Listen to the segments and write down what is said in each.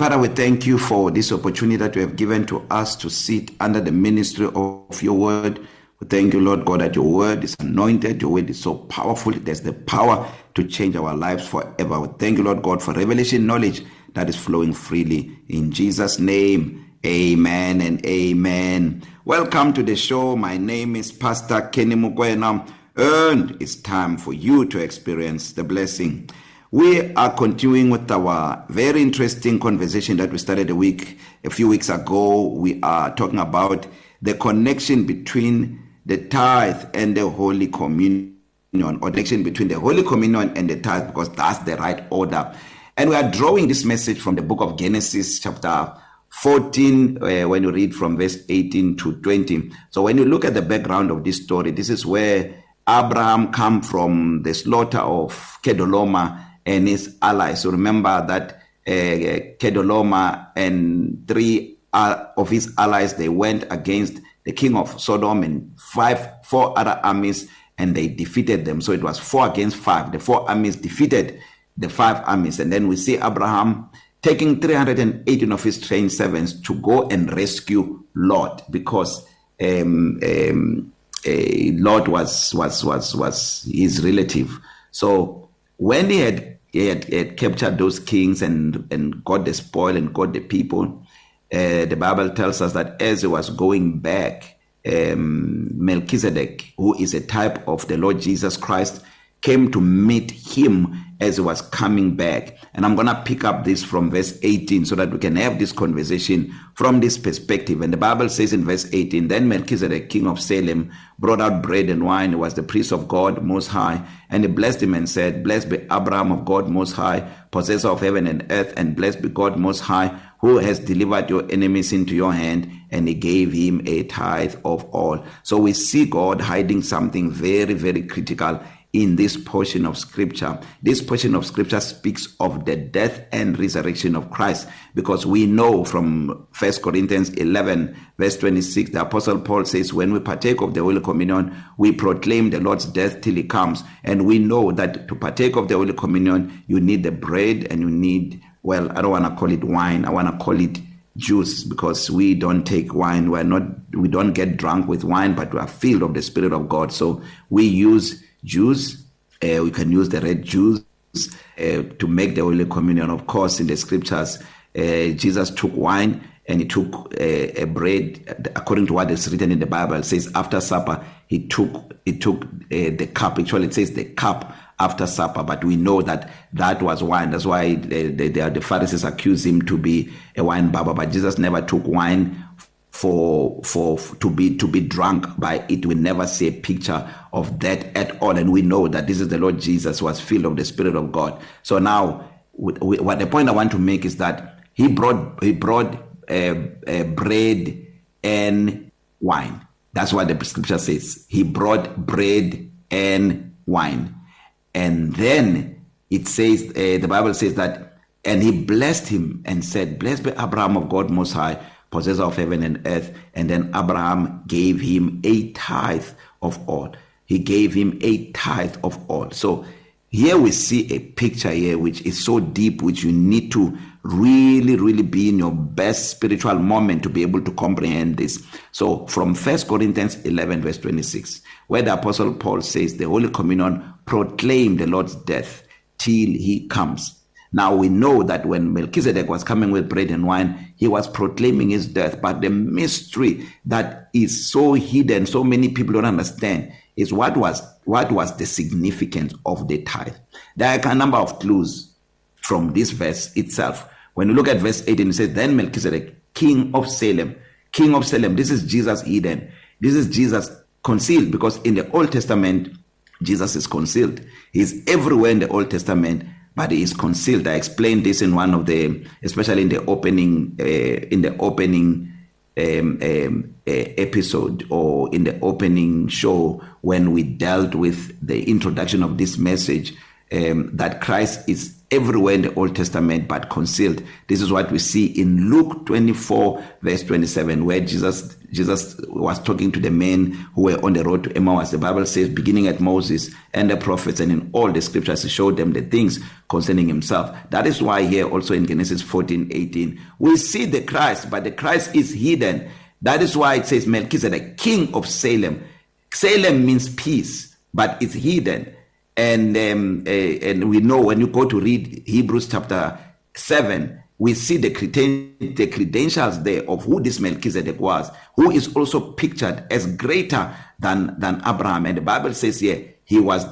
Father, we thank you for this opportunity that you have given to us to sit under the ministry of your word. We thank you, Lord God, that your word is anointed, your word is so powerful. There's the power to change our lives forever. We thank you, Lord God, for revelation knowledge that is flowing freely. In Jesus' name, amen and amen. Welcome to the show. My name is Pastor Kenny Mukwena, and it's time for you to experience the blessing. We are continuing with our very interesting conversation that we started a week a few weeks ago. We are talking about the connection between the tithe and the holy communion or connection between the holy communion and the tithe because that's the right order. And we are drawing this message from the book of Genesis chapter 14 uh, when you read from verse 18 to 20. So when you look at the background of this story, this is where Abraham come from the slaughter of Kedoloma and his allies. So remember that uh, Kedoloma and three uh, of his allies they went against the king of Sodom and five four other armies and they defeated them. So it was four against five. The four armies defeated the five armies and then we see Abraham taking 318 of his trained servants to go and rescue Lot because um um uh, Lot was was was was his relative. So when he had he had, had captured those kings and and got the spoil and got the people uh, the bible tells us that as he was going back um Melchizedek who is a type of the Lord Jesus Christ came to meet him as he was coming back. And i'm going to pick up this from verse 18 so that we can have this conversation from this perspective. And the bible says in verse 18 then melchizedek king of salem brought out bread and wine. He was the priest of god most high. And he blessed him and said blessed be abraham of god most high possessor of heaven and earth. And blessed be god most high who has delivered your enemies into your hand and he gave him a tithe of all. So we see god hiding something very very critical in this portion of scripture. This portion of scripture speaks of the death and resurrection of Christ because we know from 1 Corinthians 11 verse 26 the apostle Paul says when we partake of the holy communion we proclaim the Lord's death till he comes. And we know that to partake of the holy communion you need the bread and you need well I don't want to call it wine I want to call it juice because we don't take wine. We're not we don't get drunk with wine but we are filled of the spirit of God. So we use juice uh, we can use the red juice uh, to make the holy communion. Of course in the scriptures uh, Jesus took wine and he took a, a bread according to what is written in the bible. It says after supper he took he took uh, the cup. Actually it says the cup after supper but we know that that was wine. That's why the the, the Pharisees accused him to be a wine bibber but Jesus never took wine for for to be to be drunk by it. We never see a picture of that at all. And we know that this is the Lord Jesus was filled of the spirit of God. So now what the point I want to make is that he brought he brought uh, uh, bread and wine. That's what the scripture says. He brought bread and wine. And then it says uh, the bible says that and he blessed him and said blessed be Abraham of God most high possessor of heaven and earth and then Abraham gave him a tithe of all. He gave him a tithe of all. So here we see a picture here which is so deep which you need to really really be in your best spiritual moment to be able to comprehend this. So from 1 Corinthians 11 verse 26 where the apostle Paul says the holy communion proclaim the Lord's death till he comes. Now we know that when Melchizedek was coming with bread and wine, he was proclaiming his death, but the mystery that is so hidden, so many people don't understand, is what was what was the significance of the tithe. There are a number of clues from this verse itself. When you look at verse 18 it says then Melchizedek, king of Salem, king of Salem, this is Jesus Eden. This is Jesus concealed because in the Old Testament Jesus is concealed. He's everywhere in the Old Testament but he is concealed. I explained this in one of the especially in the opening uh, in the opening um, um uh, episode or in the opening show when we dealt with the introduction of this message um that Christ is everywhere in the Old Testament but concealed. This is what we see in Luke 24 verse 27 where Jesus Jesus was talking to the men who were on the road to Emmaus. The Bible says beginning at Moses and the prophets and in all the scriptures he showed them the things concerning himself. That is why here also in Genesis 14:18 we see the Christ but the Christ is hidden. That is why it says Melchizedek king of Salem. Salem means peace but it's hidden. And um, uh, and we know when you go to read Hebrews chapter 7 we see the creden the credentials there of who this Melchizedek was who is also pictured as greater than than Abraham. And the Bible says here he was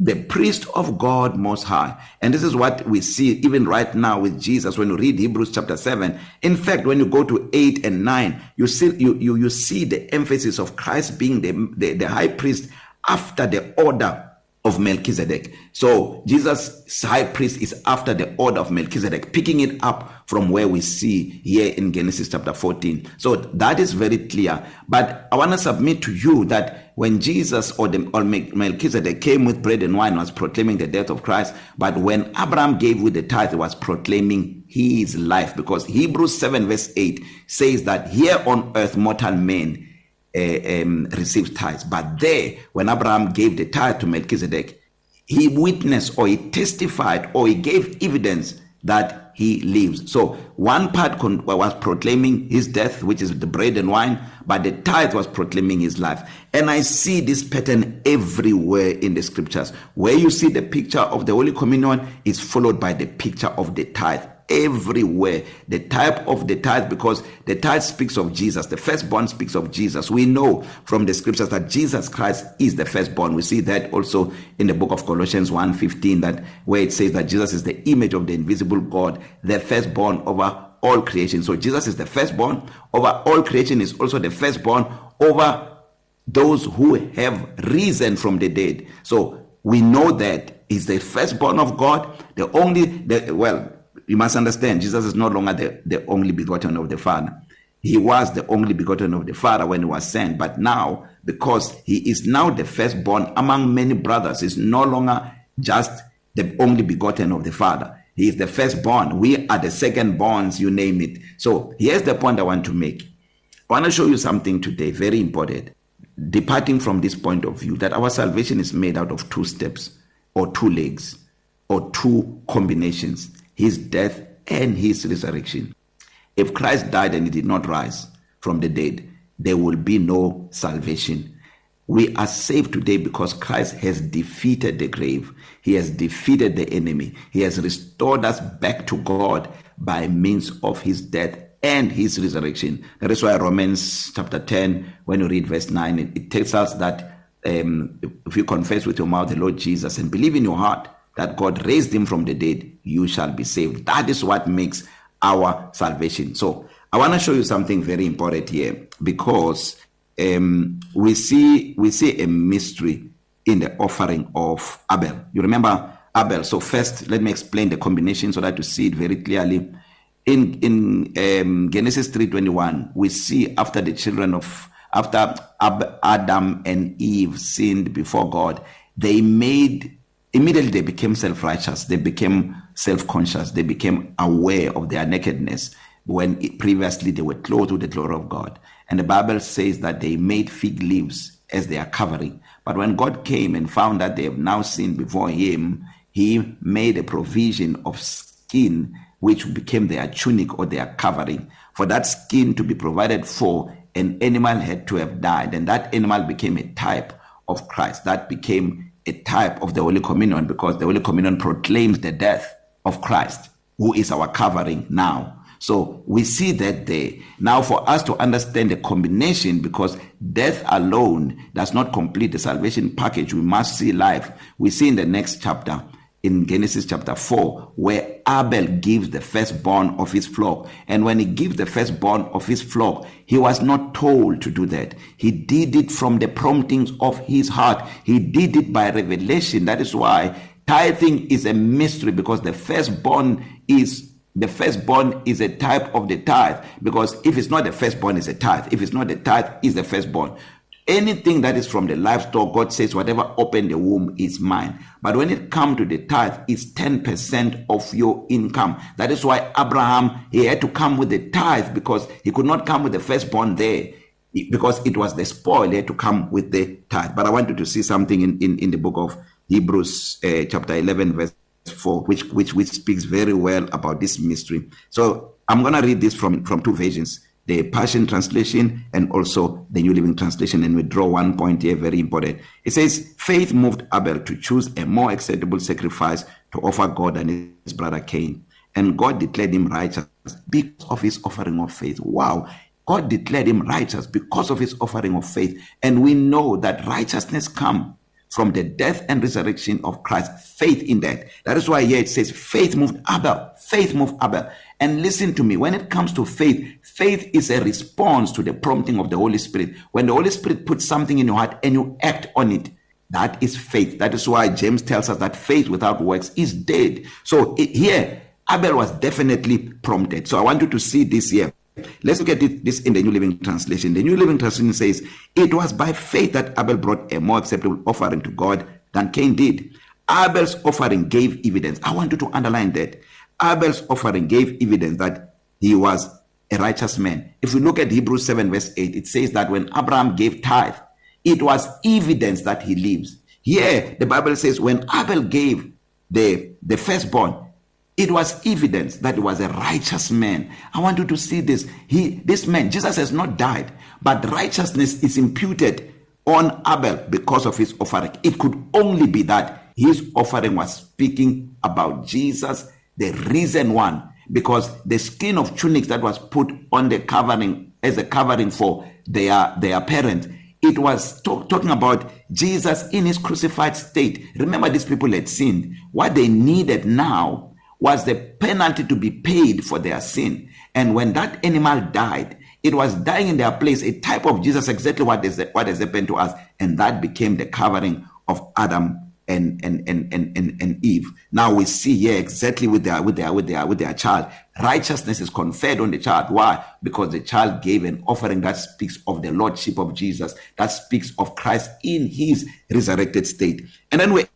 the priest of God most high. And this is what we see even right now with Jesus when you read Hebrews chapter 7 in fact when you go to 8 and 9 you see you you you see the emphasis of Christ being the the, the high priest after the order of Melchizedek. So Jesus high priest is after the order of Melchizedek picking it up from where we see here in Genesis chapter 14. So that is very clear. But I want to submit to you that when Jesus or the or Melchizedek came with bread and wine was proclaiming the death of Christ, but when Abraham gave with the tithe it was proclaiming his life because Hebrews 7 verse 8 says that here on earth mortal men uh, um, received tithes. But there, when Abraham gave the tithe to Melchizedek, he witnessed or he testified or he gave evidence that he lives. So one part con- was proclaiming his death, which is the bread and wine, but the tithe was proclaiming his life. And I see this pattern everywhere in the scriptures. Where you see the picture of the Holy Communion is followed by the picture of the tithe everywhere. The type of the tithe because the tithe speaks of Jesus. The firstborn speaks of Jesus. We know from the scriptures that Jesus Christ is the firstborn. We see that also in the book of Colossians 1:15 that where it says that Jesus is the image of the invisible God the firstborn over all creation. So Jesus is the firstborn over all creation is also the firstborn over those who have risen from the dead. So we know that is the firstborn of God the only the well you must understand Jesus is no longer the the only begotten of the Father. He was the only begotten of the father when he was sent but now because he is now the firstborn among many brothers is no longer just the only begotten of the father. He is the firstborn. We are the secondborns you name it. So here's the point i want to make. I want to show you something today very important. Departing from this point of view that our salvation is made out of two steps or two legs or two combinations. His death and his resurrection. If Christ died and he did not rise from the dead, there will be no salvation. We are saved today because Christ has defeated the grave. He has defeated the enemy. He has restored us back to God by means of his death and his resurrection. That is why Romans chapter 10, when you read verse 9, it, it tells us that um, if you confess with your mouth the Lord Jesus and believe in your heart that God raised him from the dead, you shall be saved. That is what makes our salvation. So, I want to show you something very important here because um we see we see a mystery in the offering of Abel. You remember Abel. So first let me explain the combination so that you see it very clearly. In in um Genesis 3:21 we see after the children of after Ab- Adam and Eve sinned before God, they made immediately they became self-righteous they became self-conscious they became aware of their nakedness when it, previously they were clothed with the glory of God. And the bible says that they made fig leaves as their covering. But when God came and found that they have now sinned before him he made a provision of skin which became their tunic or their covering. For that skin to be provided for an animal had to have died. And that animal became a type of Christ. That became a type of the Holy Communion because the Holy Communion proclaims the death of Christ, who is our covering now. So we see that there. Now, for us to understand the combination, because death alone does not complete the salvation package, we must see life. We see in the next chapter in Genesis chapter 4 where Abel gives the firstborn of his flock. And when he gives the firstborn of his flock he was not told to do that. He did it from the promptings of his heart. He did it by revelation. That is why tithing is a mystery because the firstborn is the firstborn is a type of the tithe. Because if it's not the firstborn is a tithe. If it's not the tithe is the firstborn. Anything that is from the livestock god says whatever opened the womb is mine. But when it come to the tithe it's 10% of your income. That is why abraham he had to come with the tithe because he could not come with the firstborn there. Because it was the spoil he had to come with the tithe. But i want you to see something in in in the book of hebrews uh, chapter 11 verse 4 which which which speaks very well about this mystery. So i'm going to read this from from two versions. The Passion Translation and also the New Living Translation. And we draw one point here, very important. It says, Faith moved Abel to choose a more acceptable sacrifice to offer God than his brother Cain. And God declared him righteous because of his offering of faith. Wow. God declared him righteous because of his offering of faith. And we know that righteousness comes from the death and resurrection of Christ. Faith in that. That is why here it says, faith moved Abel. Faith moved Abel. And listen to me, when it comes to faith, faith is a response to the prompting of the Holy Spirit. When the Holy Spirit puts something in your heart and you act on it, that is faith. That is why James tells us that faith without works is dead. So here, Abel was definitely prompted. So I want you to see this here. Let's look at it, this in the New Living Translation. The New Living Translation says, It was by faith that Abel brought a more acceptable offering to God than Cain did. Abel's offering gave evidence. I want you to underline that. Abel's offering gave evidence that he was a righteous man. If we look at Hebrews 7 verse 8, it says that when Abraham gave tithe, it was evidence that he lives. Here, the Bible says when Abel gave the, the firstborn, it was evidence that he was a righteous man. I want you to see this. He, this man, Jesus has not died, but righteousness is imputed on Abel because of his offering. It could only be that his offering was speaking about Jesus the risen one because the skin of tunics that was put on the covering as a covering for their their parents it was talk, talking about Jesus in his crucified state. Remember these people had sinned. What they needed now was the penalty to be paid for their sin. And when that animal died it was dying in their place a type of Jesus exactly what is what has happened to us. And that became the covering of Adam and and and and and, and Eve. Now we see here exactly with their with their with their with their child. Righteousness is conferred on the child. Why? Because the child gave an offering that speaks of the lordship of Jesus, that speaks of Christ in his resurrected state. And then we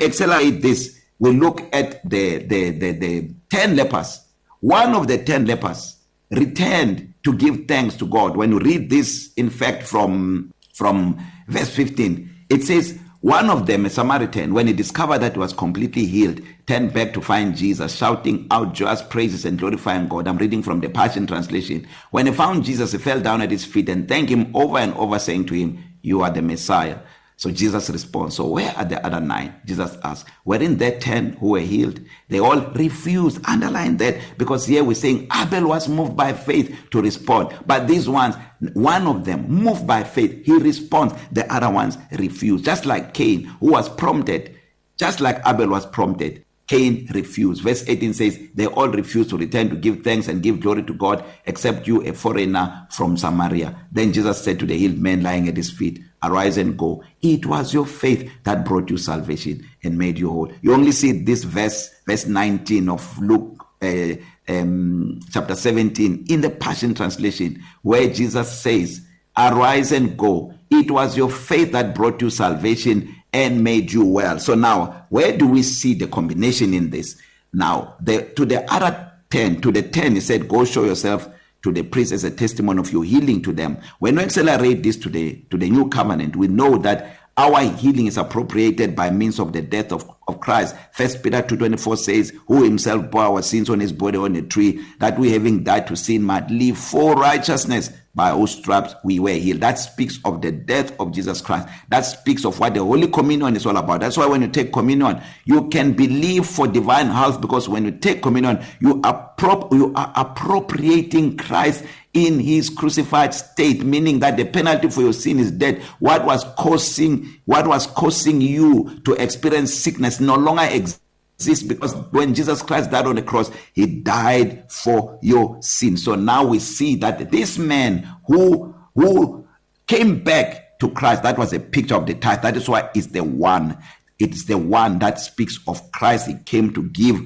accelerate this. We look at the the the, the 10 lepers. One of the 10 lepers returned to give thanks to God. When you read this in fact from from verse 15, it says One of them, a Samaritan, when he discovered that he was completely healed, turned back to find Jesus, shouting out joyous praises and glorifying God. I'm reading from the Passion Translation. When he found Jesus, he fell down at his feet and thanked him over and over, saying to him, You are the Messiah. So Jesus responds, So where are the other nine? Jesus asked, Weren't there ten who were healed? They all refused. Underline that because here we're saying Abel was moved by faith to respond. But these ones, one of them moved by faith, he responds. The other ones refuse. Just like Cain, who was prompted, just like Abel was prompted. Cain refused. Verse 18 says, They all refused to return to give thanks and give glory to God, except you, a foreigner from Samaria. Then Jesus said to the healed man lying at his feet, Arise and go. It was your faith that brought you salvation and made you whole. You only see this verse, verse 19 of Luke uh, um, chapter 17 in the Passion Translation, where Jesus says, Arise and go. It was your faith that brought you salvation and made you well. So now, where do we see the combination in this? Now, the, to the other 10, to the 10, he said, Go show yourself to the priest as a testimony of your healing to them. When we accelerate this to the, to the new covenant, we know that our healing is appropriated by means of the death of, of Christ. First Peter 2.24 says, Who himself bore our sins on his body on a tree, that we having died to sin might live for righteousness by whose stripes we were healed. That speaks of the death of Jesus Christ. That speaks of what the Holy Communion is all about. That's why when you take communion, you can believe for divine health because when you take communion, you are, prop- you are appropriating Christ in his crucified state meaning that the penalty for your sin is death what was causing what was causing you to experience sickness no longer exists exists because when Jesus Christ died on the cross, he died for your sin. So now we see that this man who who came back to Christ, that was a picture of the tithe. That is why it's the one. It's the one that speaks of Christ. He came to give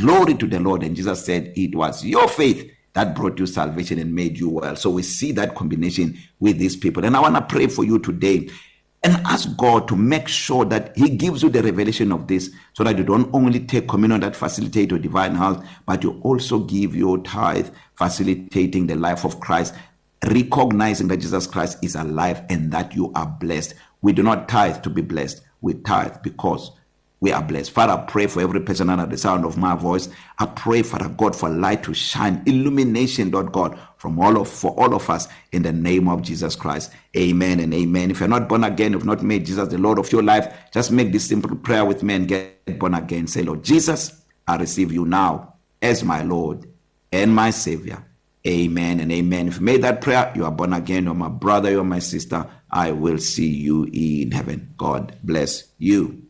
glory to the Lord. And Jesus said, It was your faith that brought you salvation and made you well. So we see that combination with these people. And I want to pray for you today and ask God to make sure that He gives you the revelation of this so that you don't only take communion that facilitate your divine health, but you also give your tithe facilitating the life of Christ, recognizing that Jesus Christ is alive and that you are blessed. We do not tithe to be blessed, we tithe because we are blessed. Father, I pray for every person under the sound of my voice. I pray, Father God, for light to shine, illumination, Lord God, from all of for all of us in the name of Jesus Christ. Amen and amen. If you're not born again, if not made Jesus the Lord of your life, just make this simple prayer with me and get born again. Say, Lord Jesus, I receive you now as my Lord and my Savior. Amen and amen. If you made that prayer, you are born again. You're my brother, you're my sister. I will see you in heaven. God bless you.